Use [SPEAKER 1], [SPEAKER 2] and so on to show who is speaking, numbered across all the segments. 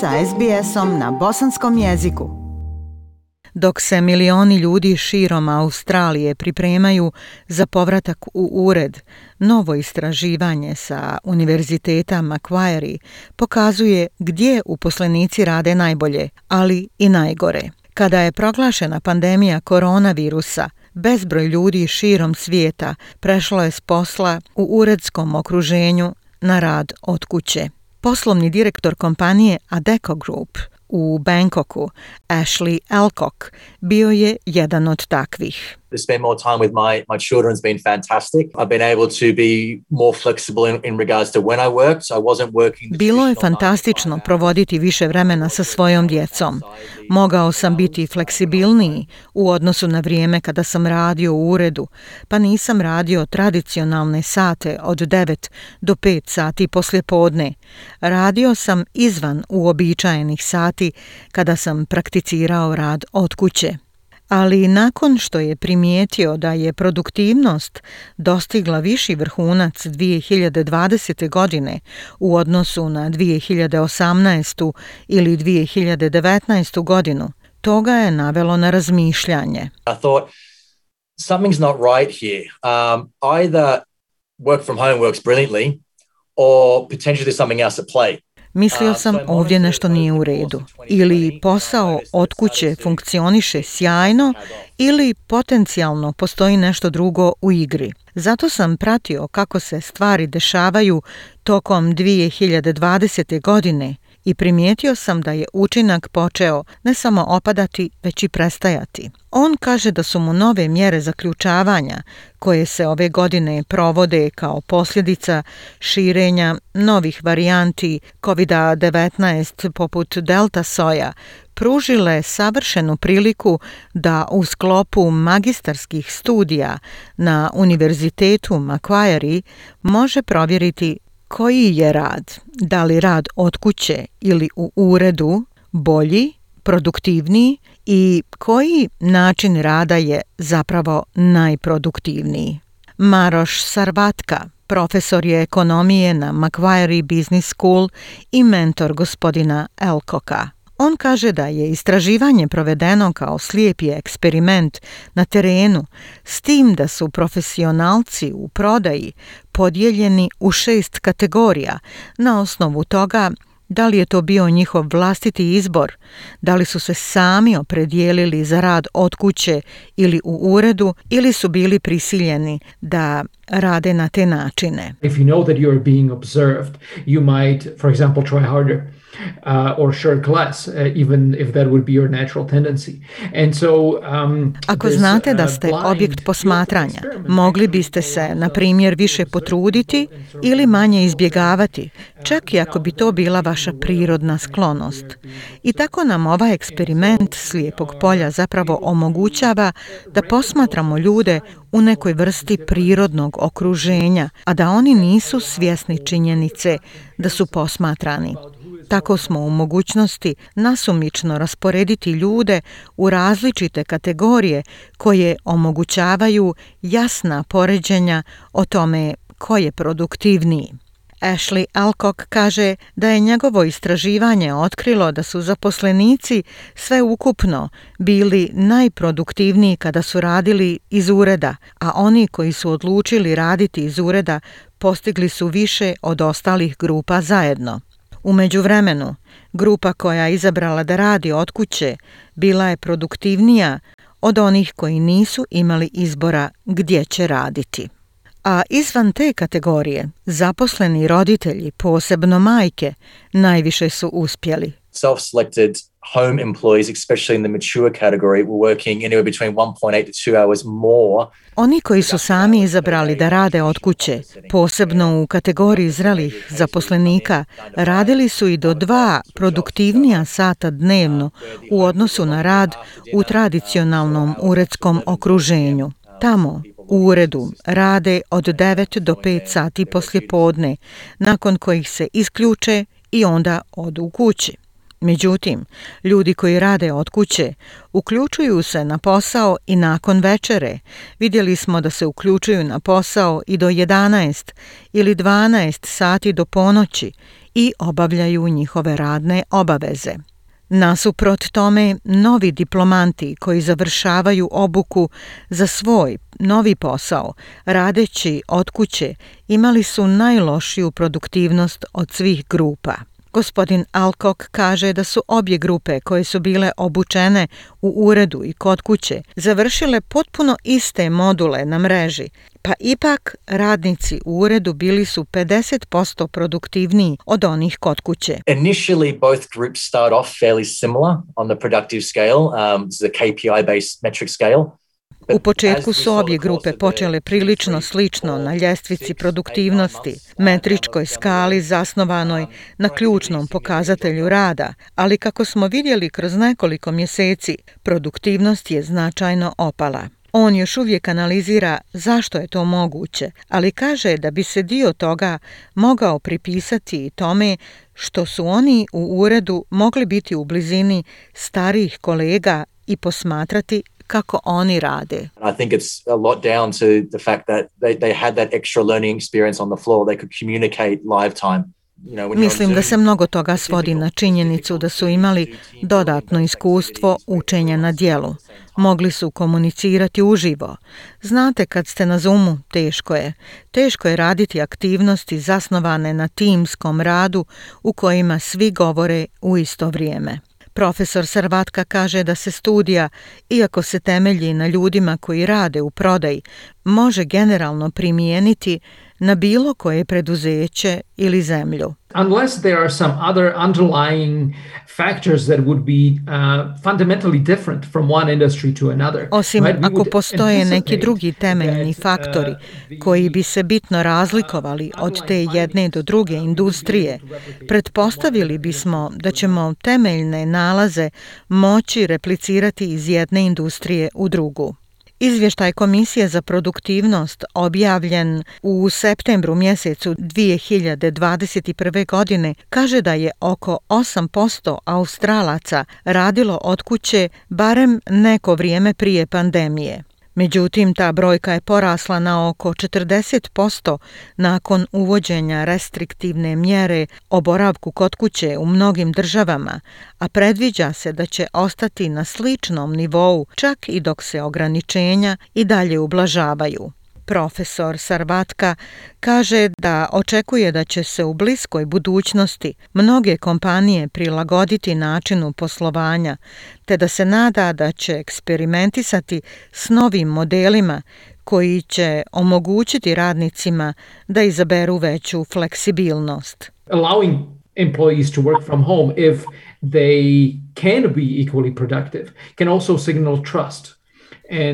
[SPEAKER 1] sa SBS-om na bosanskom jeziku. Dok se milioni ljudi širom Australije pripremaju za povratak u ured, novo istraživanje sa Univerziteta Macquarie pokazuje gdje uposlenici rade najbolje, ali i najgore. Kada je proglašena pandemija koronavirusa, bezbroj ljudi širom svijeta prešlo je s posla u uredskom okruženju na rad od kuće. Poslovni direktor kompanije Adeco Group u Bangkoku, Ashley Elcock, bio je jedan od takvih to spend more time with my my children has been fantastic. I've been able to
[SPEAKER 2] be more flexible in, in regards to when I work, so I wasn't working Bilo je fantastično provoditi više vremena sa svojom djecom. Mogao sam biti fleksibilniji u odnosu na vrijeme kada sam radio u uredu, pa nisam radio tradicionalne sate od 9 do 5 sati poslje podne. Radio sam izvan uobičajenih sati kada sam prakticirao rad od kuće ali nakon što je primijetio da je produktivnost dostigla viši vrhunac 2020. godine u odnosu na 2018. ili 2019. godinu, toga je navelo na razmišljanje. I thought something's not right here. Um, either work from home works brilliantly or potentially there's something else at play. Mislio sam ovdje nešto nije u redu. Ili posao od kuće funkcioniše sjajno ili potencijalno postoji nešto drugo u igri. Zato sam pratio kako se stvari dešavaju tokom 2020. godine – i primijetio sam da je učinak počeo ne samo opadati, već i prestajati. On kaže da su mu nove mjere zaključavanja, koje se ove godine provode kao posljedica širenja novih varijanti COVID-19 poput Delta soja, pružile savršenu priliku da u sklopu magistarskih studija na Univerzitetu Macquarie može provjeriti koji je rad, da li rad od kuće ili u uredu, bolji, produktivniji i koji način rada je zapravo najproduktivniji. Maroš Sarvatka, profesor je ekonomije na Macquarie Business School i mentor gospodina Elkoka. On kaže da je istraživanje provedeno kao slijepi eksperiment na terenu, s tim da su profesionalci u prodaji podijeljeni u šest kategorija na osnovu toga da li je to bio njihov vlastiti izbor, da li su se sami opredijelili za rad od kuće ili u uredu ili su bili prisiljeni da rade na te načine. If you know that you are being observed, you might, for example, try harder uh, or shirk less, uh, even if that would be your natural tendency. And so, um, Ako this, znate da uh, ste uh, blind, objekt posmatranja, mogli biste se, na primjer, više potruditi ili manje izbjegavati, čak i ako bi to bila vaša prirodna sklonost. I tako nam ovaj eksperiment slijepog polja zapravo omogućava da posmatramo ljude u nekoj vrsti prirodnog okruženja, a da oni nisu svjesni činjenice da su posmatrani. Tako smo u mogućnosti nasumično rasporediti ljude u različite kategorije koje omogućavaju jasna poređenja o tome ko je produktivniji. Ashley Alcock kaže da je njegovo istraživanje otkrilo da su zaposlenici sve ukupno bili najproduktivniji kada su radili iz ureda, a oni koji su odlučili raditi iz ureda postigli su više od ostalih grupa zajedno. Umeđu vremenu, grupa koja je izabrala da radi od kuće bila je produktivnija od onih koji nisu imali izbora gdje će raditi. A izvan te kategorije, zaposleni roditelji, posebno majke, najviše su uspjeli, self-selected home employees, especially in the mature category, were working anywhere between 1.8 to 2 hours more. Oni koji su sami izabrali da rade od kuće, posebno u kategoriji zralih zaposlenika, radili su i do dva produktivnija sata dnevno u odnosu na rad u tradicionalnom uredskom okruženju. Tamo, u uredu, rade od 9 do 5 sati poslje podne, nakon kojih se isključe i onda odu u kući. Međutim, ljudi koji rade od kuće uključuju se na posao i nakon večere. Vidjeli smo da se uključuju na posao i do 11 ili 12 sati do ponoći i obavljaju njihove radne obaveze. Nasuprot tome, novi diplomanti koji završavaju obuku za svoj novi posao, radeći od kuće, imali su najlošiju produktivnost od svih grupa. Gospodin Alcock kaže da su obje grupe koje su bile obučene u uredu i kod kuće završile potpuno iste module na mreži, pa ipak radnici u uredu bili su 50% produktivniji od onih kod kuće. Initially both groups start off fairly similar on the productive scale, um, the KPI based metric scale. U početku su obje grupe počele prilično slično na ljestvici produktivnosti, metričkoj skali zasnovanoj na ključnom pokazatelju rada, ali kako smo vidjeli kroz nekoliko mjeseci, produktivnost je značajno opala. On još uvijek analizira zašto je to moguće, ali kaže da bi se dio toga mogao pripisati i tome što su oni u uredu mogli biti u blizini starijih kolega i posmatrati kako oni rade. I think it's a lot down to the fact that they, they had that extra learning experience on the floor. They could communicate live time. Mislim da se mnogo toga svodi na činjenicu da su imali dodatno iskustvo učenja na dijelu. Mogli su komunicirati uživo. Znate, kad ste na Zoomu, teško je. Teško je raditi aktivnosti zasnovane na timskom radu u kojima svi govore u isto vrijeme. Profesor Sarvatka kaže da se studija, iako se temelji na ljudima koji rade u prodaji, može generalno primijeniti na bilo koje preduzeće ili zemlju. Unless there are some other underlying factors that would be uh, fundamentally different from one industry to another. Osim right? ako postoje neki drugi temeljni that, uh, faktori koji bi se bitno razlikovali uh, od te jedne do druge uh, industrije, pretpostavili bismo da ćemo temeljne nalaze moći replicirati iz jedne industrije u drugu. Izvještaj Komisije za produktivnost objavljen u septembru mjesecu 2021. godine kaže da je oko 8% Australaca radilo od kuće barem neko vrijeme prije pandemije. Međutim, ta brojka je porasla na oko 40% nakon uvođenja restriktivne mjere o boravku kod kuće u mnogim državama, a predviđa se da će ostati na sličnom nivou čak i dok se ograničenja i dalje ublažavaju. Profesor Sarbatka kaže da očekuje da će se u bliskoj budućnosti mnoge kompanije prilagoditi načinu poslovanja, te da se nada da će eksperimentisati s novim modelima koji će omogućiti radnicima da izaberu veću fleksibilnost. Allowing employees to work from home if they can be equally productive can also signal trust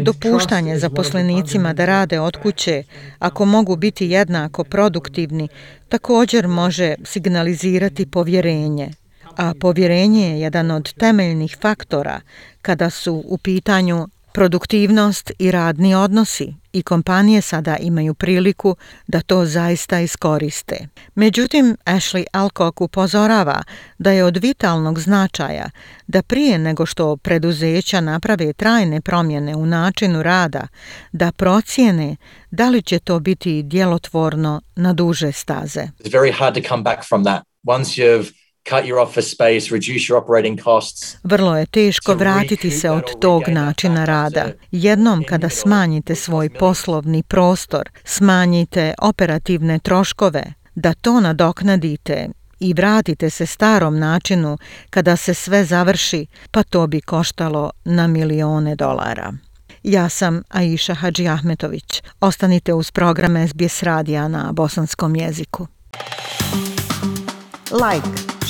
[SPEAKER 2] Dopuštanje zaposlenicima da rade od kuće, ako mogu biti jednako produktivni, također može signalizirati povjerenje. A povjerenje je jedan od temeljnih faktora kada su u pitanju Produktivnost i radni odnosi i kompanije sada imaju priliku da to zaista iskoriste. Međutim, Ashley Alcock upozorava da je od vitalnog značaja da prije nego što preduzeća naprave trajne promjene u načinu rada, da procijene da li će to biti djelotvorno na duže staze. It's very hard to come back from that. Once you've cut your office space, reduce your operating costs. Vrlo je teško vratiti se od tog načina rada. Jednom kada smanjite svoj poslovni prostor, smanjite operativne troškove, da to nadoknadite i vratite se starom načinu kada se sve završi, pa to bi koštalo na milione dolara. Ja sam Aisha Hadži Ahmetović. Ostanite uz program SBS Radija na bosanskom jeziku. Like